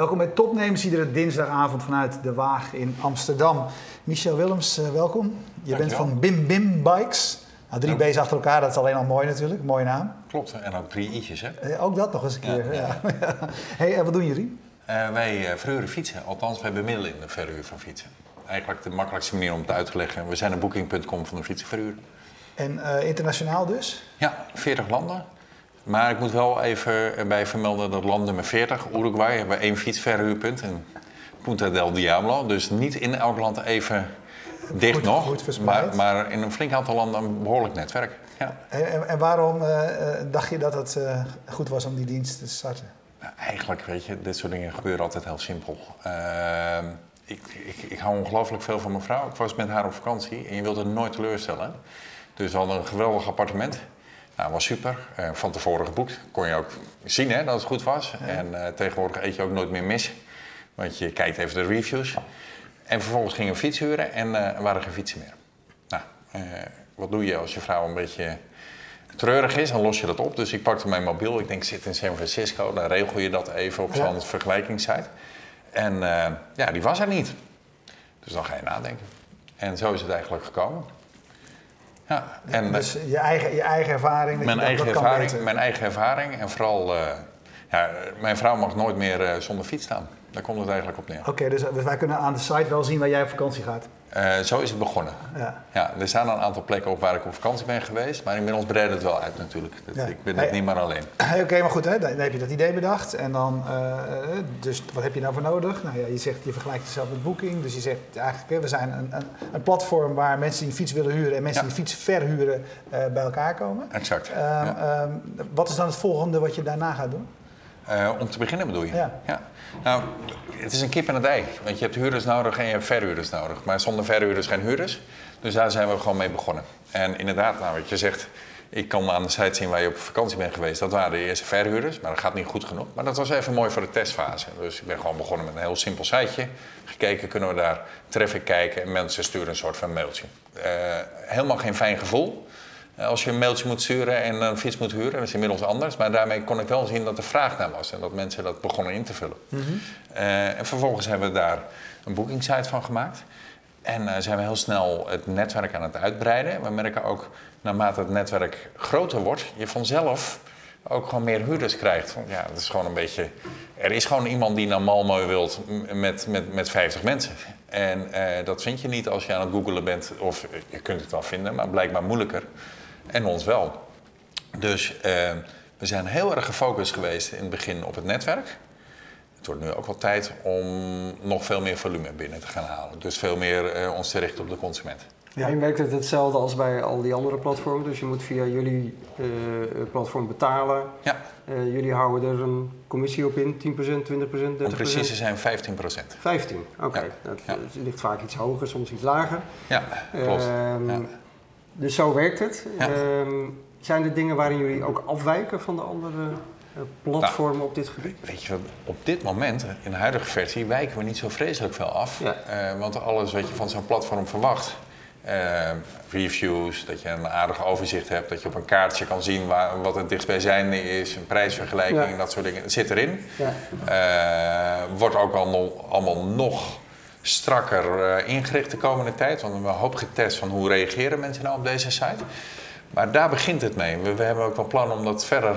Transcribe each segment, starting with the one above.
Welkom bij Topnemers, iedere dinsdagavond vanuit De Waag in Amsterdam. Michel Willems, uh, welkom. Je bent van Bim Bim Bikes. Nou, drie B's achter elkaar, dat is alleen al mooi natuurlijk. Mooie naam. Klopt, en ook drie i'tjes, hè? Eh, ook dat nog eens een keer. Ja, ja. hey, en wat doen jullie? Uh, wij verhuren fietsen. Althans, wij bemiddelen in de verhuur van fietsen. Eigenlijk de makkelijkste manier om het uit te leggen. We zijn een booking.com van de fietsenverhuur. En internationaal dus? Ja, 40 landen. Maar ik moet wel even bij vermelden dat land nummer 40, Uruguay, hebben we één fietsverhuurpunt in Punta del Diablo. Dus niet in elk land even dicht goed, nog, goed maar, maar, in een flink aantal landen een behoorlijk netwerk. Ja. En, en, waarom uh, dacht je dat het uh, goed was om die dienst te starten? Nou, eigenlijk, weet je, dit soort dingen gebeuren altijd heel simpel. Ehm, ik, ik, ik, hou ongelooflijk veel van mijn vrouw. Ik was met haar op vakantie en je wilt het nooit teleurstellen. Dus we hadden een geweldig appartement. Nou, was super. Uh, van tevoren geboekt. Kon je ook zien hè, dat het goed was. En uh, tegenwoordig eet je ook nooit meer mis. Want je kijkt even de reviews. En vervolgens gingen we fiets huren en uh, er waren geen fietsen meer. Nou, wat doe je als je vrouw een beetje treurig is? Dan los je dat op. Dus ik pakte mijn mobiel. Ik denk, ik zit in San Francisco. Dan regel je dat even op zo'n ja. vergelijkingssite. En ja, die was er niet. Dus dan ga je nadenken. En zo is het eigenlijk gekomen. Ja, en, dus je eigen, je eigen ervaring. Dat mijn, je eigen dat ervaring kan mijn eigen ervaring. En vooral, uh, ja, mijn vrouw mag nooit meer uh, zonder fiets staan. Daar komt het eigenlijk op neer. Oké, okay, dus, dus, wij kunnen aan de site wel zien waar jij op vakantie gaat? Uh, zo is het begonnen. Ja. ja. er staan een aantal plekken op waar ik op vakantie ben geweest. Maar inmiddels breidt het wel uit natuurlijk. Dat, ja. Ik ben het niet meer alleen. Oké, okay, maar goed, hè, dan heb je dat idee bedacht. En dan, dus wat heb je nou voor nodig? Nou ja, je zegt, je vergelijkt jezelf met Booking. Dus je zegt eigenlijk, we zijn een, een, een platform waar mensen die een fiets willen huren... en mensen die een fiets verhuren bij elkaar komen. Exact. Um, um, wat is dan het volgende wat je daarna gaat doen? Uh, om te beginnen bedoel je? Ja. ja. Nou, het is een kip en een ei. Want je hebt huurders nodig en je hebt verhuurders nodig. Maar zonder verhuurders geen huurders. Dus daar zijn we gewoon mee begonnen. En inderdaad, nou, wat je zegt, ik kan aan de site zien waar je op vakantie bent geweest. Dat waren de eerste verhuurders, maar dat gaat niet goed genoeg. Maar dat was even mooi voor de testfase. Dus ik ben gewoon begonnen met een heel simpel siteje. Gekeken, kunnen we daar traffic kijken en mensen sturen een soort van mailtje. Uh, helemaal geen fijn gevoel. Als je een mailtje moet sturen en een fiets moet huren, dat is inmiddels anders. Maar daarmee kon ik wel zien dat er vraag naar was en dat mensen dat begonnen in te vullen. Mm -hmm. uh, en vervolgens hebben we daar een bookingsite van gemaakt. En uh, zijn we heel snel het netwerk aan het uitbreiden. We merken ook naarmate het netwerk groter wordt, je vanzelf ook gewoon meer huurders krijgt. Want ja, dat is gewoon een beetje. Er is gewoon iemand die naar Malmö wilt met, met, met 50 mensen. En uh, dat vind je niet als je aan het googelen bent. Of je kunt het wel vinden, maar blijkbaar moeilijker. En ons wel. Dus uh, we zijn heel erg gefocust geweest in het begin op het netwerk. Het wordt nu ook wel tijd om nog veel meer volume binnen te gaan halen. Dus veel meer uh, ons te richten op de consument. Ja, en werkt het hetzelfde als bij al die andere platforms? Dus je moet via jullie uh, platform betalen. Ja. Uh, jullie houden er een commissie op in, 10%, 20%, 30%? Om precies te zijn 15%. 15, oké. Okay. Ja. Dat ja. ligt vaak iets hoger, soms iets lager. Ja, klopt. Uh, ja. Dus zo werkt het. Ja. Um, zijn er dingen waarin jullie ook afwijken van de andere uh, platformen nou, op dit gebied? Weet je, op dit moment, in de huidige versie, wijken we niet zo vreselijk veel af. Ja. Uh, want alles wat je van zo'n platform verwacht, uh, reviews, dat je een aardig overzicht hebt, dat je op een kaartje kan zien waar, wat het dichtstbijzijnde is, een prijsvergelijking en dat soort dingen, zit erin. Ja. wordt ook allemaal nog strakker uh, ingericht de komende tijd. Want we hebben een hoop getest van hoe reageren mensen nou op deze site. Maar daar begint het mee. We, we hebben ook wel plan om dat verder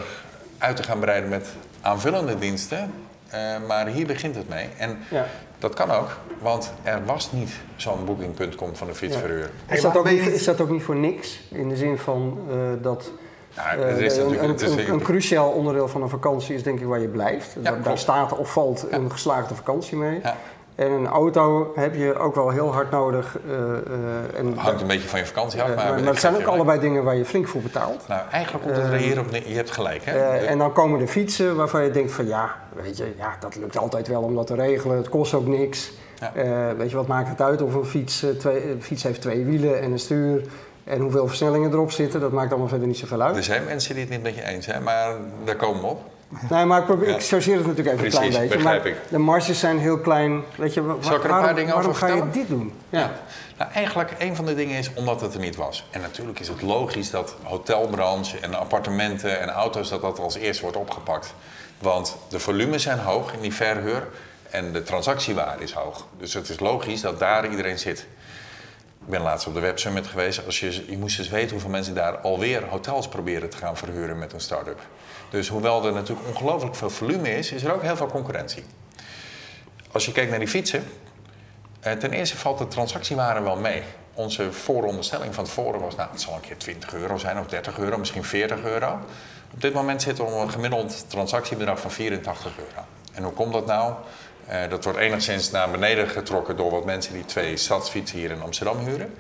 uit te gaan breiden met aanvullende diensten. Uh, maar hier begint het mee. En ja. dat kan ook, want er was niet zo'n booking.com van de fietsverhuur. Ja. Is, dat ook niet, is dat ook niet voor niks? In de zin van uh, dat... Nou, is een, een, een, een, cruciaal onderdeel van een vakantie is denk ik waar je blijft. Ja, daar staat of valt een geslaagde vakantie mee. En een auto heb je ook wel heel hard nodig. Uh, uh, en hangt een beetje van je vakantie af. Uh, maar, maar het zijn ook allebei dingen waar je flink voor betaalt. Nou, eigenlijk komt het er hier op Je hebt gelijk. Hè? en dan komen de fietsen waarvan je denkt van ja, weet je, ja, dat lukt altijd wel om dat te regelen. Het kost ook niks. Ja. weet je, wat maakt het uit of een fiets, twee, een fiets heeft twee wielen en een stuur. En hoeveel versnellingen erop zitten, dat maakt allemaal verder niet zoveel uit. Er zijn mensen die het niet met je eens zijn, maar daar komen we op. Nee, maar ik, probeer, ik chargeer het natuurlijk even Precies, een klein beetje. begrijp maar ik. de marges zijn heel klein. Weet je, Zal ik er een waarom, paar dingen waarom over ga je dit doen? Ja. Nou, eigenlijk een van de dingen is omdat het er niet was. En natuurlijk is het logisch dat hotelbranche en appartementen en auto's dat dat als eerste wordt opgepakt. Want de volumes zijn hoog in die verhuur en de transactiewaarde is hoog. Dus het is logisch dat daar iedereen zit. Ik ben laatst op de Web Summit geweest. Als je, je moest eens weten hoeveel mensen daar alweer hotels proberen te gaan verhuren met een start-up. Dus hoewel er natuurlijk ongelooflijk veel volume is, is er ook heel veel concurrentie. Als je kijkt naar die fietsen, eh, ten eerste valt de transactiewaarde wel mee. Onze vooronderstelling van tevoren was, nou, het zal een keer 20 euro zijn of 30 euro, misschien 40 euro. Op dit moment we op een gemiddeld transactiebedrag van 84 euro. En hoe komt dat nou? Eh, dat wordt enigszins naar beneden getrokken door wat mensen die twee stadsfietsen hier in Amsterdam huren.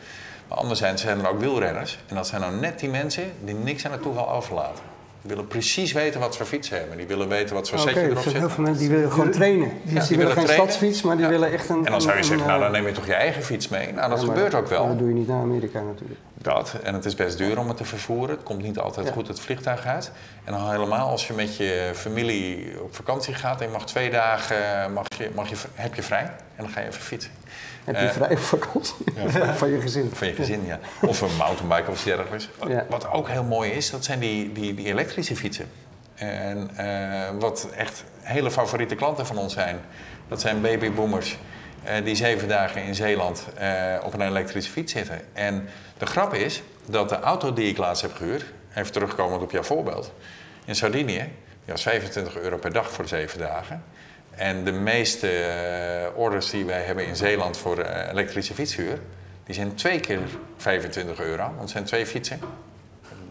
Maar anderzijds zijn er ook wielrenners. En dat zijn nou net die mensen die niks aan het toeval overlaten. Die willen precies weten wat voor fiets ze hebben. Die willen weten wat voor Oké, setje er erop zijn zit. heel veel mensen die willen gewoon trainen. Dus die, die willen willen geen trainen. stadsfiets, maar die Ja. willen echt een... En dan zou je een- zeggen, een, nou dan eh, neem je toch je eigen fiets mee? Nou, dat ja, gebeurt ook wel. maar Dat doe je niet naar Amerika natuurlijk. Dat. En het is best duur om het te vervoeren. Het komt niet altijd Ja. goed het vliegtuig uit. En dan helemaal als je met je familie op vakantie gaat en je mag twee dagen mag je, mag je, heb je vrij. En dan ga je even fietsen. Heb je Eh, vrij op vakantie van je gezin. Van je gezin, ja. Of een mountainbike of iets dergelijks. Ja. Wat ook heel mooi is, dat zijn die, die, die elektrische fietsen. En eh, wat echt hele favoriete klanten van ons zijn, dat zijn babyboomers eh, die zeven dagen in Zeeland op een elektrische fiets zitten. En de grap is dat de auto die ik laatst heb gehuurd, even terugkomend op jouw voorbeeld, in Sardinië, die was 25 euro per dag voor zeven dagen. En de meeste eh, orders die wij hebben in Zeeland voor eh, elektrische fietshuur, die zijn twee keer 25 euro, want het zijn twee fietsen.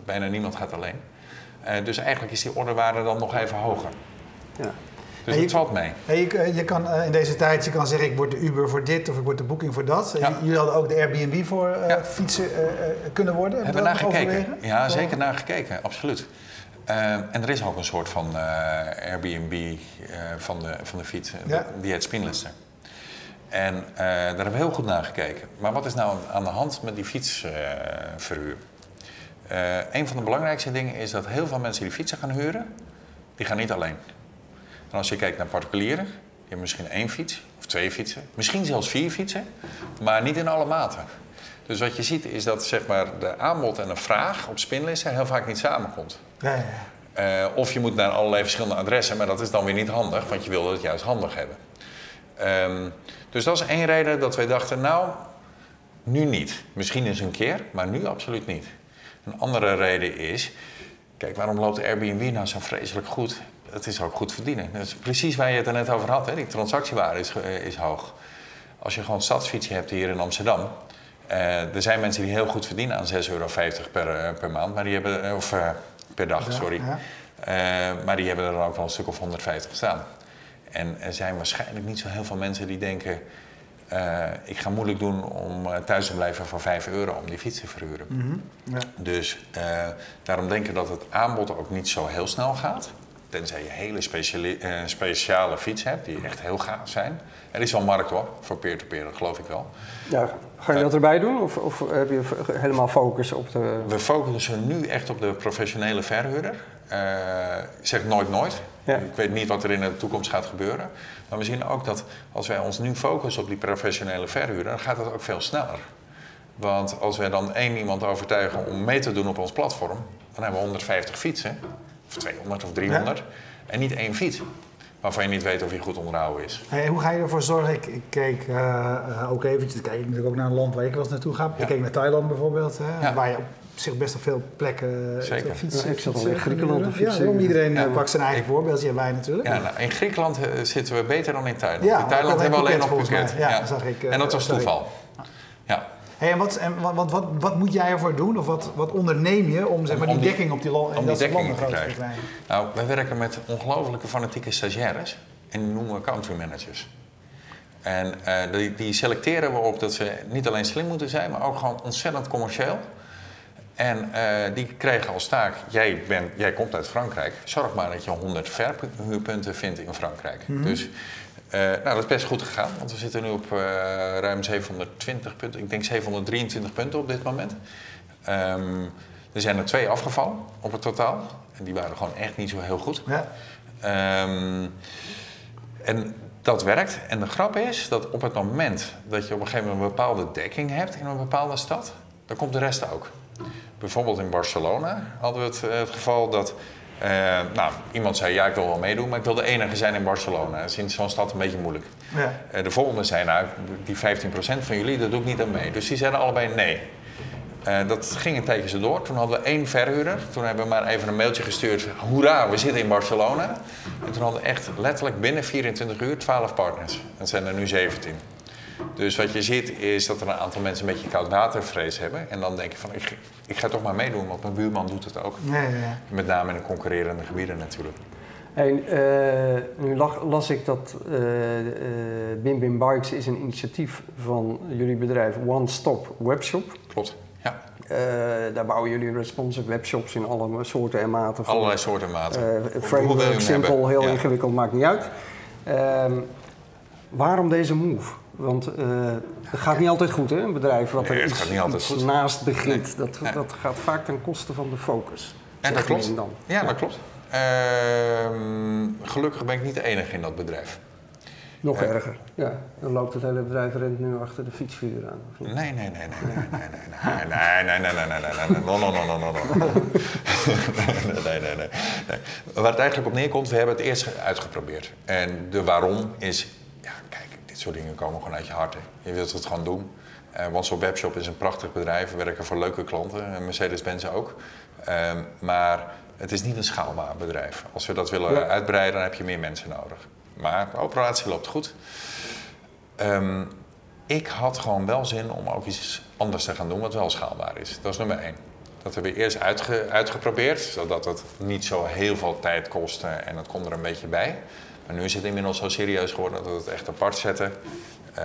Bijna niemand gaat alleen. Eh, dus eigenlijk is die orderwaarde dan nog even hoger. Ja. Dus het valt mee. Je, je kan in deze tijd je kan zeggen, ik word de Uber voor dit of ik word de Booking voor dat. Ja. Jullie hadden ook de Airbnb voor Ja. fietsen kunnen worden. Hebben we naar gekeken? Ja, zeker naar gekeken, absoluut. Eh, en er is ook een soort van eh, Airbnb eh, van, de, van de fiets, Ja. die heet Spinlister. En daar hebben we heel goed naar gekeken. Maar wat is nou aan de hand met die fietsverhuur? Een van de belangrijkste dingen is dat heel veel mensen die fietsen gaan huren, die gaan niet alleen. En als je kijkt naar particulieren, die hebben misschien één fiets of twee fietsen, misschien zelfs vier fietsen, maar niet in alle maten. Dus wat je ziet is dat zeg maar, de aanbod en de vraag op spinlisten heel vaak niet samenkomt. Eh, of je moet naar allerlei verschillende adressen, maar dat is dan weer niet handig, want je wil het juist handig hebben. Ehm, dus dat is één reden dat wij dachten, nou, nu niet. Misschien eens een keer, maar nu absoluut niet. Een andere reden is, kijk, waarom loopt Airbnb nou zo vreselijk goed? Het is ook goed verdienen. Dat is precies waar je het er net over had, hè? die transactiewaarde is, eh, is hoog. Als je gewoon stadsfietsje hebt hier in Amsterdam, eh, er zijn mensen die heel goed verdienen aan 6,50 euro per, per maand, maar die hebben, of per dag, Ja, sorry. ja. Eh, maar die hebben er dan ook wel een stuk of 150 staan. En er zijn waarschijnlijk niet zo heel veel mensen die denken... eh, ik ga moeilijk doen om eh, thuis te blijven voor 5 euro om die fiets te verhuren. Mhm. Ja. Dus daarom denken dat het aanbod ook niet zo heel snel gaat. Tenzij je hele speciale, speciale fiets hebt die echt heel gaaf zijn. Er is wel markt hoor, voor peer-to-peer, dat geloof ik wel. Ja, ga je dat erbij doen of, of heb je helemaal focus op de... We focussen nu echt op de professionele verhuurder. Eh, ik zeg nooit nooit. Ja. Ik weet niet wat er in de toekomst gaat gebeuren. Maar we zien ook dat als wij ons nu focussen op die professionele verhuurder, dan gaat het ook veel sneller. Want als wij dan één iemand overtuigen om mee te doen op ons platform, dan hebben we 150 fietsen, of 200 of 300, en niet één fiets. Waarvan je niet weet of hij goed onderhouden is. Hey, hoe ga je ervoor zorgen? Ik, ik keek eh, eh, ook eventjes, ik kijk natuurlijk ook naar een land waar ik wel eens naartoe ga. Ja. Ik keek naar Thailand bijvoorbeeld, hè, Ja. waar je op zich best wel veel plekken eh, Zeker. fietsen. Ja, ik zat al in Griekenland te fietsen. Ja, iedereen Ja. pakt zijn eigen Ik- voorbeeldje en wij natuurlijk. Ja, nou, in Griekenland zitten we beter dan in Thailand. Ja, in Thailand hebben we alleen nog Phuket. Ja, zag ik, en dat was sorry. toeval. Ja. Hey, en wat, en wat, wat, wat moet jij ervoor doen? Of wat, wat onderneem je om, zeg maar, Om die die- dekking op die, land, om die dekking landen te krijgen. krijgen? Nou, wij werken met ongelofelijke fanatieke stagiaires en die noemen we country managers. En eh, die, die selecteren we op dat ze niet alleen slim moeten zijn, maar ook gewoon ontzettend commercieel. En eh, die kregen als taak, jij, bent, jij komt uit Frankrijk, zorg maar dat je 100 verhuurpunten vindt in Frankrijk. Dus eh, nou, dat is best goed gegaan, want we zitten nu op eh, ruim 720 punten, ik denk 723 punten op dit moment. Um, er zijn er twee afgevallen op het totaal. En die waren gewoon echt niet zo heel goed. Ja. Um, en dat werkt. En de grap is dat op het moment dat je op een gegeven moment een bepaalde dekking hebt in een bepaalde stad, dan komt de rest ook. Bijvoorbeeld in Barcelona hadden we het, eh, het geval dat uh, nou, iemand zei, ja, ik wil wel meedoen, maar ik wil de enige zijn in Barcelona. Dat is in zo'n stad een beetje moeilijk. Ja. Uh, de volgende zei, nou, die 15% van jullie, dat doe ik niet aan mee. Dus die zeiden allebei nee. Uh, dat ging een tijdje zo door. Toen hadden we één verhuurder. Toen hebben we maar even een mailtje gestuurd. Hoera, we zitten in Barcelona. En toen hadden we echt letterlijk binnen 24 uur 12 partners. En zijn er nu 17. Dus wat je ziet is dat er een aantal mensen een beetje koudwatervrees hebben. En dan denk je van, ik, ik ga toch maar meedoen, want mijn buurman doet het ook. Ja, ja, ja. Met name in de concurrerende gebieden natuurlijk. En uh, nu las ik dat uh, Bim Bim Bikes is een initiatief van jullie bedrijf One Stop Webshop. Klopt. Ja. Uh, daar bouwen jullie responsive webshops in alle soorten en maten. Van, Allerlei soorten en maten. Uh, framework, simpel, heel ingewikkeld, maakt niet uit. Uh, waarom deze move? Want uh, het gaat niet altijd goed, hè? Een bedrijf wat er iets, naast begint. Dat, dat gaat vaak ten koste van de focus. En dat klopt. Dan. Ja, dat klopt. Ehm, gelukkig ben ik niet de enige in dat bedrijf. Nog erger. Ja, dan loopt het hele bedrijf rent nu achter de fietsvuur aan. Nee, nee, nee, nee, nee, nee, nee, nee, nee, nee, nee, nee, nee, nee, no, no, no, no, no, no. nee, nee, nee, nee. Waar het eigenlijk op neerkomt, we hebben het eerst uitgeprobeerd. En de waarom is, dit soort dingen komen gewoon uit je hart. Hè. Je wilt het gewoon doen. Uh, Want Webshop is een prachtig bedrijf. We werken voor leuke klanten, Mercedes-Benz ook. Um, maar het is niet een schaalbaar bedrijf. Als we dat willen ja. uitbreiden, dan heb je meer mensen nodig. Maar de operatie loopt goed. Um, ik had gewoon wel zin om ook iets anders te gaan doen wat wel schaalbaar is. Dat is nummer één. Dat hebben we eerst uitge, uitgeprobeerd, zodat het niet zo heel veel tijd kostte en het komt er een beetje bij. Maar nu is het inmiddels zo serieus geworden dat we het echt apart zetten. Uh,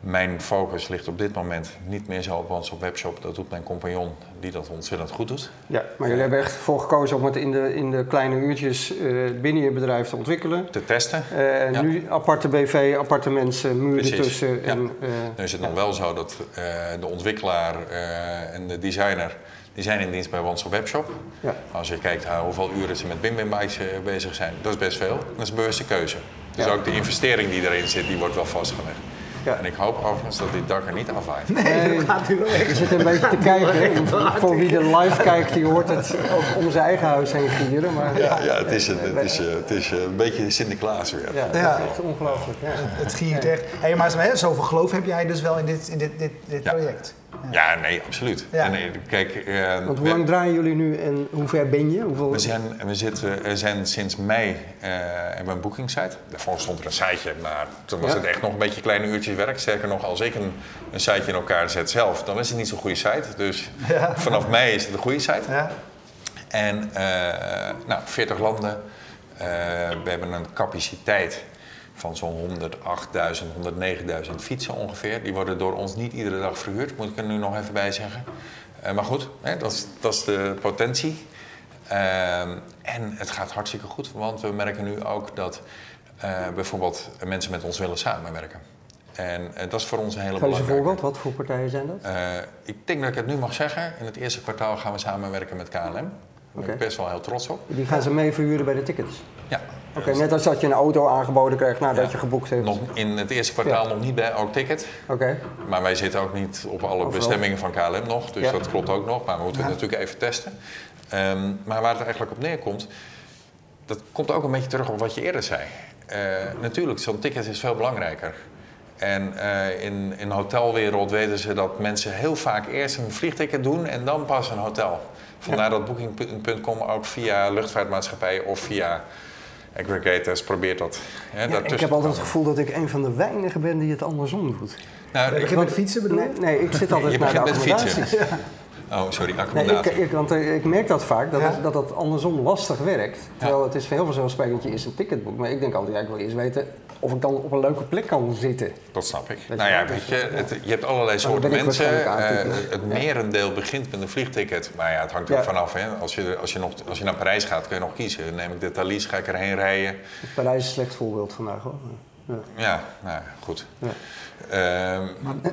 mijn focus ligt op dit moment niet meer zo op onze webshop. Dat doet mijn compagnon, die dat ontzettend goed doet. Ja, maar jullie hebben echt voor gekozen om het in de, in de kleine uurtjes uh, binnen je bedrijf te ontwikkelen. Te testen. Uh, ja. Nu aparte BV, aparte mensen, muren ertussen. Ja. En, uh, nu is het nog wel zo dat de ontwikkelaar en de designer... Die zijn in dienst bij onze webshop. Ja. Als je kijkt naar hoeveel uren ze met BIM-BIM bezig zijn, dat is best veel. Dat is een bewuste keuze. Dus ook de investering die erin zit, die wordt wel vastgelegd. Ja. En ik hoop overigens dat dit dak er niet afwaait. Nee, dat gaat u wel weg. Je zit een beetje te kijken. Voor wie de live kijkt, die hoort het ook om zijn eigen huis heen gieren. Maar, ja, ja, het is, een, het is, het is een beetje Sinterklaas weer. Ja, ja. echt ongelooflijk. Ja. Het, het giert echt. Hey, maar zoveel geloof heb jij dus wel in dit, in dit, dit, dit project? Ja, nee, absoluut. En, nee, kijk, uh, Want hoe lang draaien jullie nu en hoe ver ben je? Hoeveel... We, zijn, we, zitten, we zijn sinds mei uh, hebben een bookingsite. Daarvoor stond er een siteje, maar toen was het echt nog een beetje kleine uurtjes werk. Sterker nog, als ik een, een siteje in elkaar zet zelf, dan is het niet zo'n goede site. Dus vanaf mei is het een goede site. Ja. En uh, nou, 40 landen. we hebben een capaciteit van zo'n 108.000, 109.000 fietsen ongeveer. Die worden door ons niet iedere dag verhuurd, moet ik er nu nog even bij zeggen. Uh, maar goed, hè, dat, is, dat is de potentie. Uh, en het gaat hartstikke goed, want we merken nu ook dat uh, bijvoorbeeld mensen met ons willen samenwerken. En uh, dat is voor ons een hele belangrijke... Geef voorbeeld, wat voor partijen zijn dat? ik denk dat ik het nu mag zeggen. In het eerste kwartaal gaan we samenwerken met KLM. Daar ben ik best wel heel trots op. Die gaan ze mee verhuren bij de tickets? Ja, Oké, net als dat je een auto aangeboden krijgt nadat je geboekt hebt. Nog in het eerste kwartaal nog niet bij ook ticket. Oké. Maar wij zitten ook niet op alle bestemmingen van KLM nog, dus dat klopt ook nog. Maar we moeten het natuurlijk even testen. Um, maar waar het eigenlijk op neerkomt, dat komt ook een beetje terug op wat je eerder zei. Uh, natuurlijk, zo'n ticket is veel belangrijker. En uh, in, in hotelwereld weten ze dat mensen heel vaak eerst een vliegticket doen en dan pas een hotel. Vandaar dat Booking.com ook via luchtvaartmaatschappijen of via aggregators probeert dat. Ja, ik heb altijd het gevoel dat ik een van de weinigen ben die het andersom doet. Nou, ik met fietsen bedoel nee, nee, ik zit altijd naar de accommodaties. Ja. Oh, sorry, accommodatie. Nee, ik, ik, want eh, ik merk dat vaak, dat, dat dat andersom lastig werkt. Terwijl het is heel vanzelfsprekend, je is een ticketboek. Maar ik denk altijd, ja, ik wil eerst weten of ik dan op een leuke plek kan zitten. Dat snap ik. nou ja, weet je, het, je hebt allerlei soorten mensen. Uh, het merendeel begint met een vliegticket. Maar ja, het hangt er vanaf. Hè. Als, je, als, je nog, als je naar Parijs gaat, kun je nog kiezen. neem ik de Thalys, ga ik erheen rijden. Parijs is een slecht voorbeeld vandaag hoor. Ja, nou goed. Ja. Uh,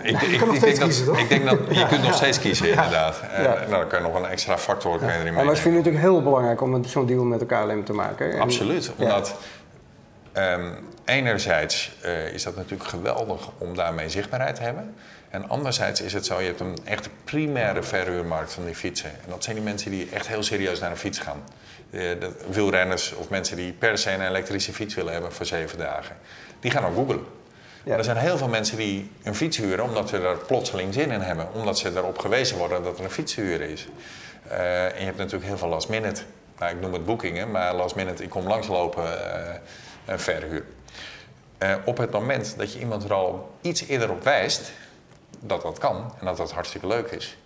ik, ik, ik, denk dat, ik denk dat je kunt nog steeds kiezen, inderdaad. En, nou, dan kan je nog een extra factor ja. erin Maar het vind het natuurlijk heel belangrijk om zo'n deal met de KLM te maken. Absoluut, omdat um, enerzijds uh, is dat natuurlijk geweldig om daarmee zichtbaarheid te hebben. En anderzijds is het zo, je hebt een echte primaire verhuurmarkt van die fietsen. En dat zijn die mensen die echt heel serieus naar een fiets gaan. De wielrenners of mensen die per se een elektrische fiets willen hebben voor zeven dagen. Die gaan ook googlen. Ja. Er zijn heel veel mensen die een fiets huren omdat ze er plotseling zin in hebben. Omdat ze erop gewezen worden dat er een fiets te huren is. Uh, en je hebt natuurlijk heel veel last minute. Nou, ik noem het boekingen, maar last minute, ik kom langslopen uh, een verhuur. Uh, op het moment dat je iemand er al iets eerder op wijst dat dat kan en dat dat hartstikke leuk is,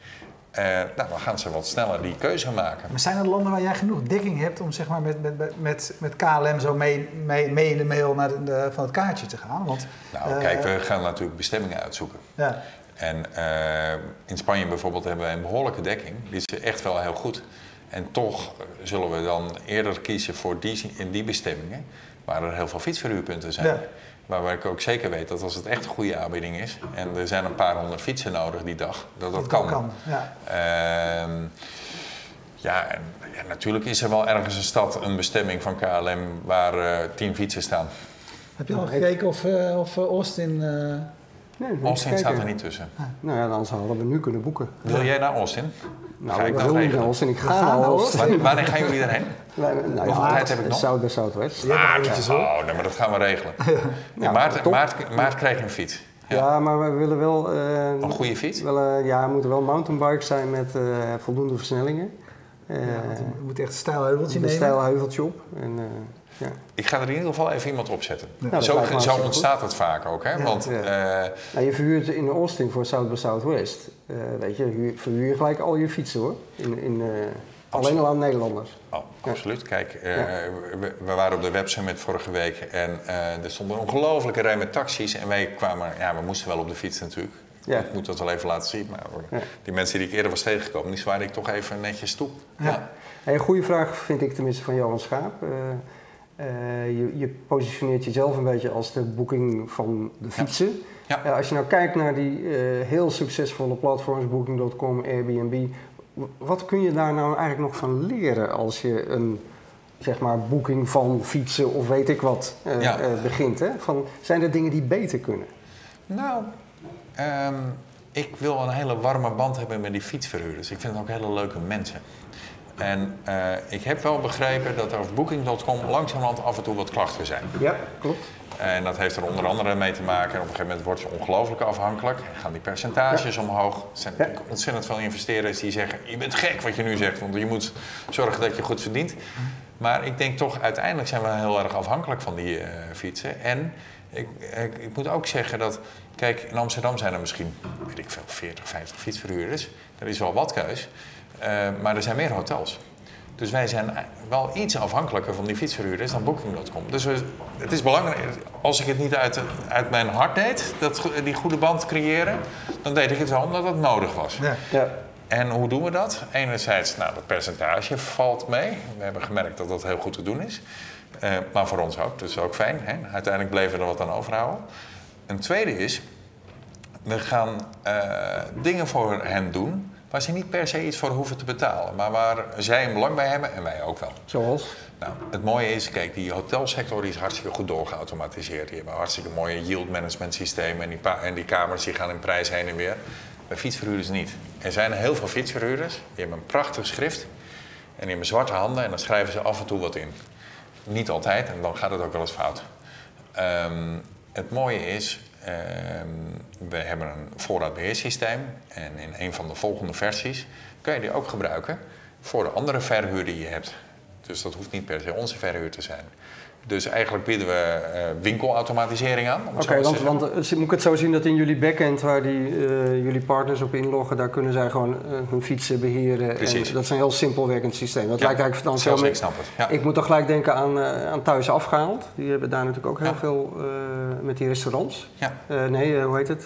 uh, nou, dan gaan ze wat sneller die keuze maken. Maar zijn er landen waar jij genoeg dekking hebt om zeg maar, met, met, met, met KLM zo mee, mee, mee in de mail naar de, van het kaartje te gaan? Want, nou, uh, kijk, we gaan natuurlijk bestemmingen uitzoeken. Ja. En uh, in Spanje bijvoorbeeld hebben wij een behoorlijke dekking. Die is echt wel heel goed. En toch zullen we dan eerder kiezen voor die, in die bestemmingen waar er heel veel fietsverhuurpunten zijn. Ja. Waar ik ook zeker weet dat als het echt een goede aanbieding is, en er zijn een paar honderd fietsen nodig die dag, dat dat, kan. kan ja. Uh, ja, en, ja, natuurlijk is er wel ergens een stad, een bestemming van KLM waar uh, tien fietsen staan. Heb je al gekeken of, uh, of Austin. Nee, Austin staat er niet tussen. Ah. Nou ja, dan zouden we nu kunnen boeken. Wil jij naar Austin? Nou, ik wil niet naar Austin. Ik ga, naar Austin. Wanneer gaan jullie daarheen? Nou, Hoeveel tijd heb ik nog? Zuid bij Zuidwest. Ja, ja. Oh, nee, maar dat gaan we regelen. ja, maart, maart, maart krijg je een fiets. Ja. ja, maar we willen wel... Uh, een goede fiets? Willen, ja, het moeten wel mountainbikes zijn met uh, voldoende versnellingen. Uh, ja, het moet echt een stijl heuveltje nemen. Een stijl heuveltje op. En, ja. Ik ga er in ieder geval even iemand op zetten. Zo, zo ontstaat het vaak ook. Hè? Want, ja. Uh, nou, je verhuurt in Austin voor South by Southwest. Uh, weet je, verhuur je gelijk al je fietsen hoor. In, in, uh, alleen al aan Nederlanders. Oh, absoluut. Kijk, we, we, waren op de websummit vorige week en er stond een ongelofelijke rij met taxis. En wij kwamen, ja, we moesten wel op de fiets natuurlijk. Ja. Ik moet dat wel even laten zien. Maar die mensen die ik eerder was tegengekomen, die zwaaide ik toch even netjes toe. Ja. een goede vraag vind ik tenminste van Johan Schaap. Je, je, positioneert jezelf een beetje als de boeking van de fietsen. Ja. Uh, als je nou kijkt naar die uh, heel succesvolle platforms, Booking.com, Airbnb, wat kun je daar nou eigenlijk nog van leren als je een zeg maar, boeking van fietsen of weet ik wat ja. begint? Hè? Van, zijn er dingen die beter kunnen? Nou, um, ik wil een hele warme band hebben met die fietsverhuurders. Ik vind het ook hele leuke mensen. En uh, ik heb wel begrepen dat er op Booking.com langzamerhand af en toe wat klachten zijn. Ja, klopt. En dat heeft er onder andere mee te maken. En op een gegeven moment wordt je ongelooflijk afhankelijk. Gaan die percentages ja. omhoog. Er zijn ja. ontzettend veel investeerders die zeggen: Je bent gek wat je nu zegt, want je moet zorgen dat je goed verdient. Maar ik denk toch, uiteindelijk zijn we heel erg afhankelijk van die uh, fietsen. En ik, ik, ik, moet ook zeggen dat, kijk, in Amsterdam zijn er misschien, weet ik veel, 40, 50 fietsverhuurders. Er is wel wat keus. Uh, maar er zijn meer hotels. Dus wij zijn wel iets afhankelijker van die fietsverhuurders dan Booking.com. Dus we, het is belangrijk, als ik het niet uit, uit mijn hart deed, dat, die goede band creëren, dan deed ik het wel omdat het nodig was. Ja. ja. En hoe doen we dat? Enerzijds, nou, dat percentage valt mee. We hebben gemerkt dat dat heel goed te doen is. Uh, maar voor ons ook, dus ook fijn. Hè? Uiteindelijk bleven we er wat aan overhouden. Een tweede is, we gaan uh, dingen voor hen doen waar ze niet per se iets voor hoeven te betalen, maar waar zij een belang bij hebben en wij ook wel. Zoals? Nou, het mooie is, kijk, die hotelsector is hartstikke goed doorgeautomatiseerd. Die hebben hartstikke mooie yield management systemen en die, en die kamers die gaan in prijs heen en weer. Bij fietsverhuurders niet. Er zijn heel veel fietsverhuurders, die hebben een prachtig schrift en die hebben zwarte handen en dan schrijven ze af en toe wat in. Niet altijd en dan gaat het ook wel eens fout. Um, het mooie is, Ehm, we hebben een voorraadbeheersysteem en in een van de volgende versies kun je die ook gebruiken voor de andere verhuur die je hebt. Dus dat hoeft niet per se onze verhuur te zijn. Dus eigenlijk bieden we uh, winkelautomatisering aan. Oké, want, want uh, moet ik het zo zien dat in jullie backend, waar die, uh, jullie partners op inloggen, daar kunnen zij gewoon hun fietsen beheren. Precies. En dat is een heel simpel werkend systeem. Dat lijkt eigenlijk dan Zelfs ik snap het. Ja. Ik moet toch gelijk denken aan, aan Thuis Afgehaald. Die hebben daar natuurlijk ook heel veel met die restaurants. Ja. nee, hoe heet het?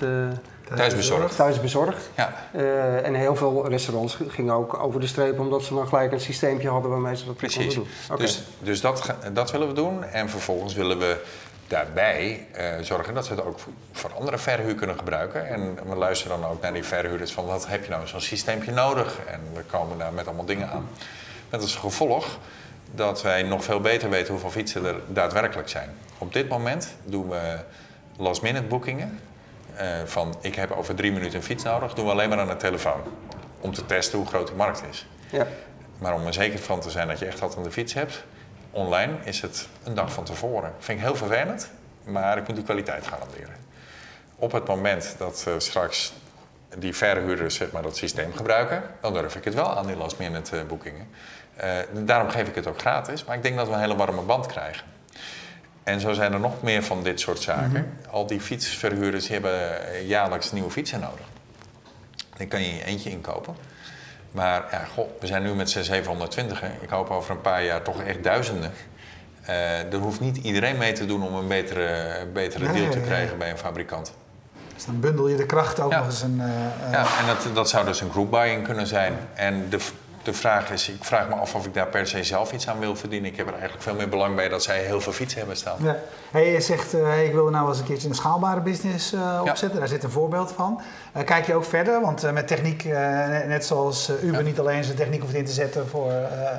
Thuisbezorgd. Thuisbezorgd. Ja. Uh, en heel veel restaurants gingen ook over de streep omdat ze dan gelijk een systeempje hadden waarmee ze dat Precies. konden doen. Okay. Dus, dus dat, dat willen we doen. En vervolgens willen we daarbij uh, zorgen dat ze het ook voor andere verhuur kunnen gebruiken. En we luisteren dan ook naar die verhuurders van wat heb je nou zo'n systeempje nodig? En we komen daar met allemaal dingen aan. Met als gevolg dat wij nog veel beter weten hoeveel fietsen er daadwerkelijk zijn. Op dit moment doen we last minute boekingen. Uh, van ik heb over drie minuten een fiets nodig, doen we alleen maar aan de telefoon. Om te testen hoe groot de markt is. Ja. Maar om er zeker van te zijn dat je echt wat aan de fiets hebt, online is het een dag van tevoren. Vind ik heel vervelend, maar ik moet de kwaliteit garanderen. Op het moment dat uh, straks die verhuurders zeg maar, dat systeem gebruiken, dan durf ik het wel aan die last minute uh, boekingen. Uh, daarom geef ik het ook gratis, maar ik denk dat we een hele warme band krijgen. En zo zijn er nog meer van dit soort zaken. Mhm. Al die fietsverhuurders hebben jaarlijks nieuwe fietsen nodig. Die kan je eentje inkopen. Maar ja, goh, we zijn nu met 720. Ik hoop over een paar jaar toch echt duizenden. Uh, er hoeft niet iedereen mee te doen om een betere, betere deal te krijgen bij een fabrikant. Dus dan bundel je de kracht ook nog eens een. Uh, ja, en dat, dat zou dus een group buying kunnen zijn. En de, de vraag is, ik vraag me af of ik daar per se zelf iets aan wil verdienen. Ik heb er eigenlijk veel meer belang bij dat zij heel veel fietsen hebben staan. Ja. Hey, je zegt, uh, ik wil nou eens een keertje een schaalbare business uh, opzetten. Daar zit een voorbeeld van. Uh, kijk je ook verder? Want met techniek, net zoals Uber niet alleen zijn techniek hoeft in te zetten voor,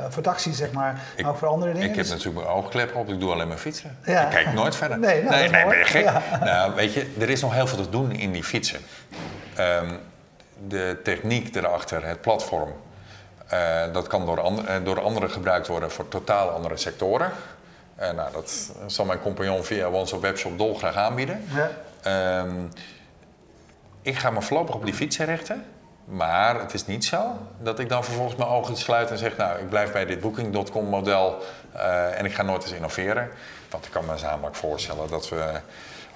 voor taxis, zeg maar, maar ook voor andere dingen. Ik heb dus- natuurlijk mijn oogklep op, ik doe alleen maar fietsen. Ik kijk nooit verder. Nee, nou, nee, nee ben je gek? Nou, weet je, er is nog heel veel te doen in die fietsen. Um, de techniek erachter, het platform, uh, dat kan door, and uh, door anderen gebruikt worden voor totaal andere sectoren. Uh, nou, dat zal mijn compagnon via onze webshop dolgraag aanbieden. Ja. Um, ik ga me voorlopig op die fietsen richten. Maar het is niet zo dat ik dan vervolgens mijn ogen sluit en zeg... nou, ik blijf bij dit Booking.com model en ik ga nooit eens innoveren. Want ik kan me namelijk voorstellen dat we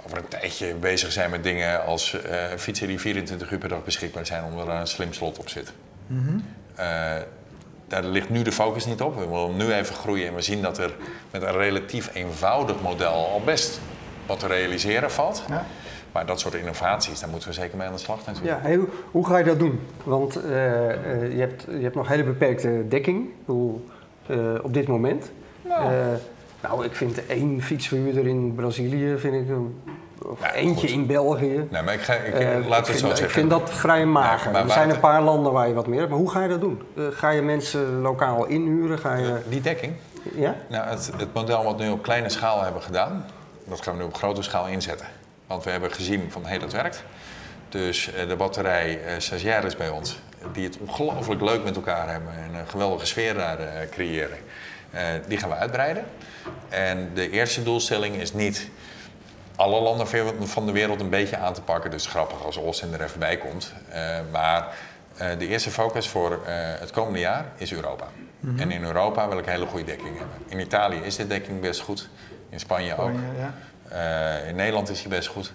over een tijdje bezig zijn met dingen als fietsen die 24 uur per dag beschikbaar zijn... omdat er een slim slot op zit. Mm -hmm. Uh, daar ligt nu de focus niet op. We willen nu even groeien en we zien dat er met een relatief eenvoudig model al best wat te realiseren valt. Ja. Maar dat soort innovaties, daar moeten we zeker mee aan de slag natuurlijk. Ja, hoe, hoe, ga je dat doen? Want uh, uh, je, hebt, je hebt nog hele beperkte dekking hoe, op dit moment. Nou. nou, ik vind één fietsverhuurder in Brazilië vind ik of eentje in België. Nee, maar ik, ga, ik uh, laat het zo zeggen. Ik vind dat vrij mager. er zijn een paar landen waar je wat meer hebt. Maar hoe ga je dat doen? Uh, ga je mensen lokaal inhuren? Ga je... Die dekking? Ja? Nou, het, het, model wat we nu op kleine schaal hebben gedaan, dat gaan we nu op grote schaal inzetten. Want we hebben gezien van, hé, hey, dat werkt. Dus de batterij is bij ons, die het ongelooflijk leuk met elkaar hebben en een geweldige sfeer daar creëren. die gaan we uitbreiden. En de eerste doelstelling is niet alle landen van de wereld een beetje aan te pakken. Dus grappig als Austin er even bij komt. Uh, maar uh, de eerste focus voor uh, het komende jaar is Europa. Mm -hmm. En in Europa wil ik hele goede dekking hebben. In Italië is de dekking best goed. In Spanje, Spanje ook. Ja. in Nederland is die best goed.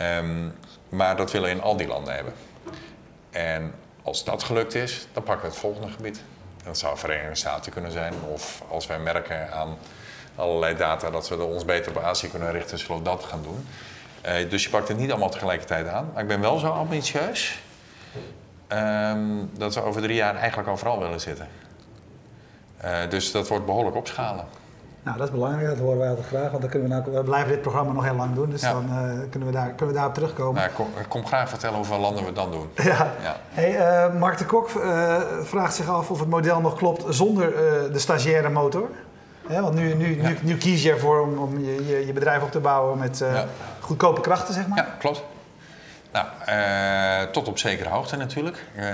Um, maar dat willen we in al die landen hebben. En als dat gelukt is, dan pakken we het volgende gebied. Dat zou Verenigde Staten kunnen zijn. Of als wij merken aan allerlei data dat we ons beter op Azië kunnen richten, zullen we dat gaan doen. Uh, dus je pakt het niet allemaal tegelijkertijd aan. Maar ik ben wel zo ambitieus um, dat we over drie jaar eigenlijk overal willen zitten. Uh, dus dat wordt behoorlijk opschalen. Nou, dat is belangrijk, dat horen wij altijd graag, want dan kunnen we, nou, we blijven dit programma nog heel lang doen, dus ja. dan uh, kunnen, we daar, kunnen we daarop terugkomen. Nou, kom, kom, graag vertellen hoeveel landen we dan doen. Ja. ja. Hey, uh, Mark de Kok uh, vraagt zich af of het model nog klopt zonder de stagiaire motor want nu, nu, nu, nu, kies je ervoor om, om je, je, bedrijf op te bouwen met uh, goedkope krachten, zeg maar. Ja, klopt. Nou, uh, tot op zekere hoogte natuurlijk. Uh,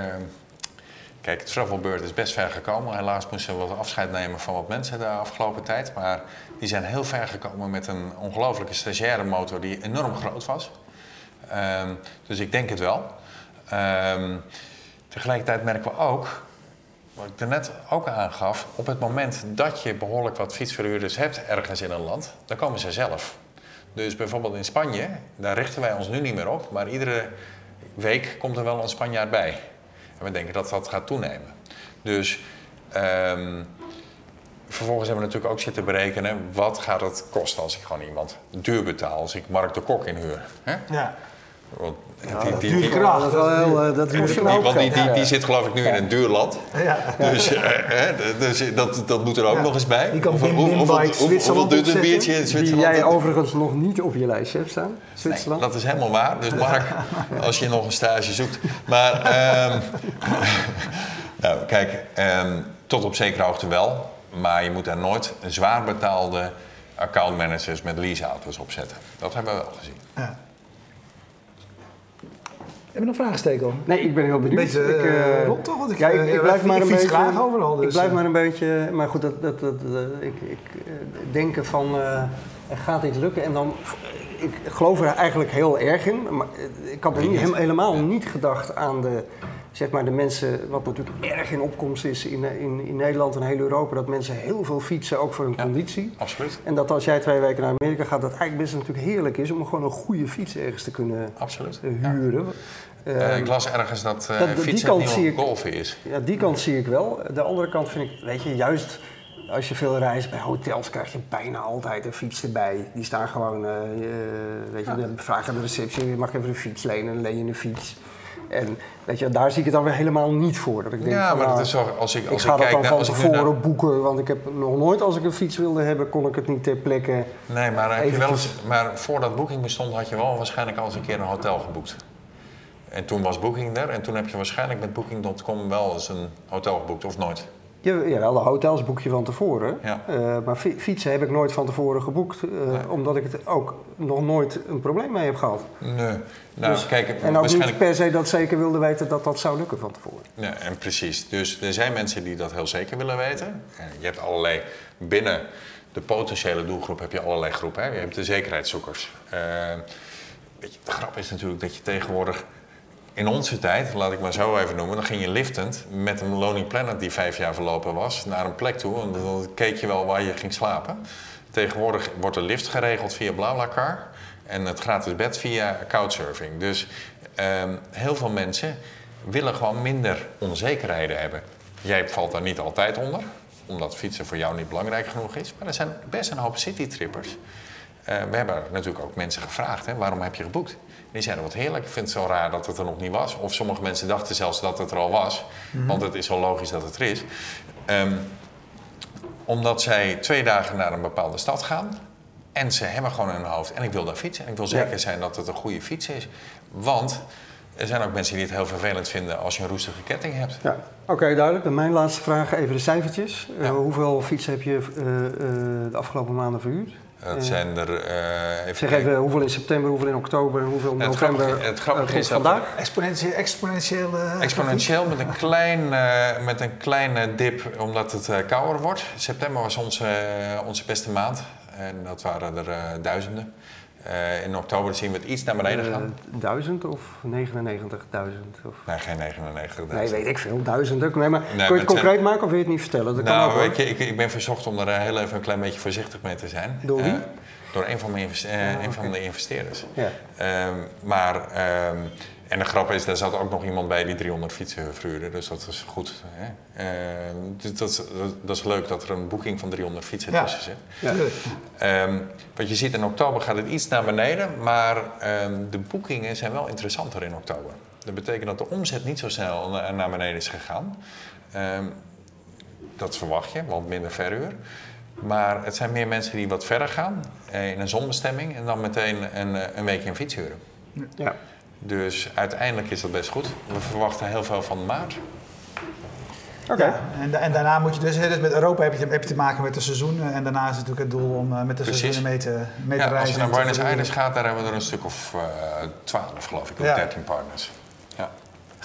kijk, Travelbird is best ver gekomen. Helaas moesten we wat afscheid nemen van wat mensen de afgelopen tijd. Maar die zijn heel ver gekomen met een ongelofelijke stagiaire motor die enorm groot was. Ehm, dus ik denk het wel. Ehm, tegelijkertijd merken we ook wat ik net ook aangaf, op het moment dat je behoorlijk wat fietsverhuurders hebt ergens in een land, dan komen ze zelf. Dus bijvoorbeeld in Spanje, daar richten wij ons nu niet meer op, maar iedere week komt er wel een Spanjaard bij. En we denken dat dat gaat toenemen. Dus um, vervolgens hebben we natuurlijk ook zitten berekenen, wat gaat het kosten als ik gewoon iemand duur betaal, als ik Mark de Kok inhuur. Hè? Ja. Want Ja, die, die, kracht. Dat is wel heel, dat is Want die, die, die zit geloof ik nu in een duur land. Ja. Dus, uh, dus dat, dat moet er ook nog eens bij. Die kan Hoeveel duurt een biertje in Zwitserland? Die jij overigens nog niet op je lijstje hebt staan, Zwitserland. dat is helemaal waar. Dus Mark, als je nog een stage zoekt. Maar, um, nou kijk, um, tot op zekere hoogte wel. Maar je moet daar nooit een zwaar betaalde accountmanagers met leaseauto's opzetten. Dat hebben we wel gezien. Ja. Heb je nog vragen, Stekel? Nee, ik ben heel benieuwd. Beetje ik, uh, rond toch? Want ik, ja, ik, ik blijf maar een beetje... graag overal. Dus, ik blijf maar een beetje... Maar goed, dat, dat, dat, ik, ik denken van... Uh, er gaat iets lukken en dan... Ik geloof er eigenlijk heel erg in. Maar ik had er niet, helemaal niet gedacht aan de zeg maar de mensen, wat natuurlijk erg in opkomst is in, in, in Nederland en heel Europa, dat mensen heel veel fietsen, ook voor hun conditie. Absoluut. En dat als jij twee weken naar Amerika gaat, dat eigenlijk best natuurlijk heerlijk is om gewoon een goede fiets ergens te kunnen absoluut. Eh, huren. Uh, ik las ergens dat, uh, dat fietsen ik, golfen is. Ja, die kant zie ik wel. De andere kant vind ik, weet je, juist als je veel reist bij hotels krijg je bijna altijd een fiets erbij. Die staan gewoon, uh, weet je, dan vragen de receptie, mag even een fiets lenen, dan leen je een fiets. En weet je, daar zie ik het dan weer helemaal niet voor. Dat ik denk ja, van, maar dat nou, is zo, als ik, als ik ga dat dan van tevoren boeken. Want ik heb nog nooit, als ik een fiets wilde hebben, kon ik het niet ter plekke. Nee, maar, heb je wel eens, maar voordat Booking bestond, had je wel waarschijnlijk al eens een keer een hotel geboekt. En toen was Booking er en toen heb je waarschijnlijk met Booking.com wel eens een hotel geboekt, of nooit? Ja, wel de hotels boek je van tevoren. Ja. Uh, maar fietsen heb ik nooit van tevoren geboekt, uh, omdat ik het ook nog nooit een probleem mee heb gehad. Nee. Nou, dus, kijk, en ook niet per se dat zeker wilde weten dat dat zou lukken van tevoren. Ja, en precies. Dus er zijn mensen die dat heel zeker willen weten. Je hebt allerlei binnen de potentiële doelgroep heb je allerlei groepen. Hè? Je hebt de zekerheidszoekers. Uh, weet je, de grap is natuurlijk dat je tegenwoordig in onze tijd, laat ik maar zo even noemen, dan ging je liftend met een Lonely Planet die vijf jaar verlopen was naar een plek toe. En dan keek je wel waar je ging slapen. Tegenwoordig wordt de lift geregeld via BlaBlaCar en het gratis bed via Couchsurfing. Dus ehm, heel veel mensen willen gewoon minder onzekerheden hebben. Jij valt daar niet altijd onder, omdat fietsen voor jou niet belangrijk genoeg is. Maar er zijn best een hoop citytrippers. Uh, we hebben natuurlijk ook mensen gevraagd, hè, waarom heb je geboekt? Die zeiden, wat heerlijk, ik vind het zo raar dat het er nog niet was. Of sommige mensen dachten zelfs dat het er al was. Mhm. Want het is wel logisch dat het er is. Ehm, omdat zij twee dagen naar een bepaalde stad gaan. En ze hebben gewoon in hun hoofd, en ik wil daar fietsen. En ik wil zeker zijn dat het een goede fiets is. Want er zijn ook mensen die het heel vervelend vinden als je een roestige ketting hebt. Ja, oké, duidelijk. Dan mijn laatste vraag, even de cijfertjes. Uh, hoeveel fietsen heb je uh, uh, de afgelopen maanden verhuurd? Dat zijn er. Uh, even zeg even hoeveel in september, hoeveel in oktober en hoeveel in november. het grappige uh, is vandaag. Exponentieel, exponentieel, uh, exponentieel met een, klein, met een kleine dip omdat het kouder wordt. September was onze, onze beste maand en dat waren er duizenden. Uh, in oktober zien we het iets naar beneden gaan. Uh, duizend of 99.000? Of... Nee, geen 99.000. Nee, weet ik veel. Duizenden. Nee, maar nee, kun je het concreet maken of wil je het niet vertellen? Dat nou, kan ook, weet je, ik, ik, ben verzocht om er eh, heel even een klein beetje voorzichtig mee te zijn. Door wie? Uh, door een van, mijn, een van de investeerders. Ja. Ehm, maar um, en de grap is, daar zat ook nog iemand bij die 300 fietsen verhuurde. Dus dat is goed. Hè? Uh, dus dat, dat, is leuk dat er een boeking van 300 fietsen ja. tussen zit. Ja. Um, wat je ziet in oktober gaat het iets naar beneden. Maar um, de boekingen zijn wel interessanter in oktober. Dat betekent dat de omzet niet zo snel naar beneden is gegaan. Um, dat verwacht je, want minder verhuur. Maar het zijn meer mensen die wat verder gaan eh, in een zonbestemming en dan meteen een, een weekje een fiets huren. Ja. Dus uiteindelijk is dat best goed. We verwachten heel veel van maart. Oké. Ja, en, en, daarna moet je dus, dus, met Europa heb je, heb je te maken met de seizoenen. En daarna is het natuurlijk het doel om uh, met de Precies. seizoenen mee te, mee te ja, reizen. Als je naar Buenos Aires gaat, daar hebben we er een stuk of uh, eh, 12 geloof ik, of ja. 13 partners. Ja.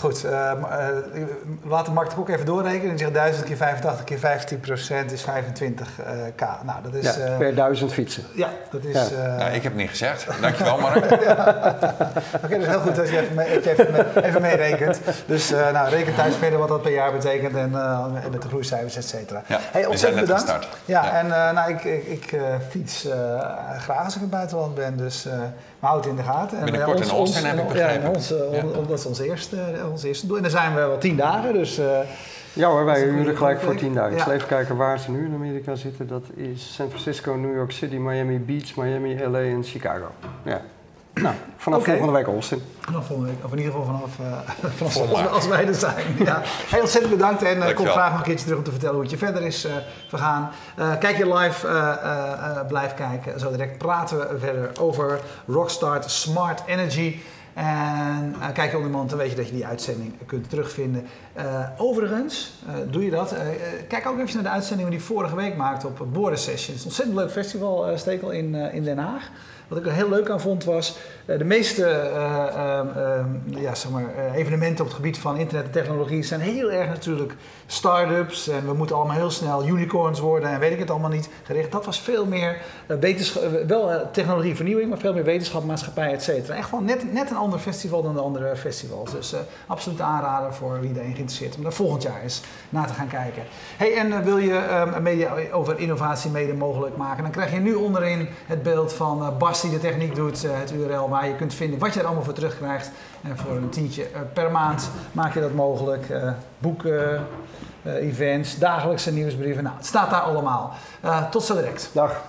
Goed, uh, uh, laten Mark de Koek even doorrekenen. Die zegt 1000 keer 85 keer 15 procent is 25k. Nou, dat is, ja, per duizend fietsen. Ja, dat is... Ja. Nou, ik heb het niet gezegd. Dankjewel, Mark. Oké, okay, dus heel goed dat je even, mee, even, mee, even meerekent. Dus uh, nou, reken thuis verder wat dat per jaar betekent en met de groeicijfers, et cetera. Ja, hey, ontzettend bedankt. Ja, ja, en nou, ik, ik, ik fiets graag als ik in het buitenland ben, dus houden het in de gaten. En Binnenkort ons, in Austin heb ik begrepen. Ja, ons, ja. dat is ons eerste, ons eerste doel. En dan zijn we wel tien dagen, dus... Uh, ja hoor, wij huren gelijk voor tien dagen. Ja. Even kijken waar ze nu in Amerika zitten. Dat is San Francisco, New York City, Miami Beach, Miami, LA en Chicago. Ja. Nou, vanaf volgende week Austin. Vanaf volgende week, of in ieder geval vanaf, uh, vanaf als, als, wij er zijn. ja. Heel ontzettend bedankt en uh, kom graag nog een keertje terug om te vertellen hoe het je verder is uh, vergaan. kijk je live, blijf kijken. Zo direct praten we verder over Rockstart Smart Energy. En uh, kijk je onder dan weet je dat je die uitzending kunt terugvinden. Uh, overigens, uh, doe je dat. kijk ook even naar de uitzending die we vorige week maakten op Boren Sessions. Ontzettend leuk festival, Stekel, in, in Den Haag. Wat ik er heel leuk aan vond was, de meeste uh, ja, zeg maar, evenementen op het gebied van internet en technologie zijn heel erg natuurlijk start-ups en we moeten allemaal heel snel unicorns worden en weet ik het allemaal niet gericht. Dat was veel meer wel technologievernieuwing, maar veel meer wetenschap, maatschappij, et cetera. Echt gewoon net, net een ander festival dan de andere festivals. Dus absoluut aanrader voor wie daarin geïnteresseerd is om daar volgend jaar eens naar te gaan kijken. Hey, en wil je um, media over innovatie mede mogelijk maken, dan krijg je nu onderin het beeld van Bas die de techniek doet, eh, het URL je kunt vinden wat je er allemaal voor terugkrijgt. En voor een tientje eh, per maand maak je dat mogelijk. Eh, boeken, events, dagelijkse nieuwsbrieven. Nou, het staat daar allemaal. tot zo direct. Dag.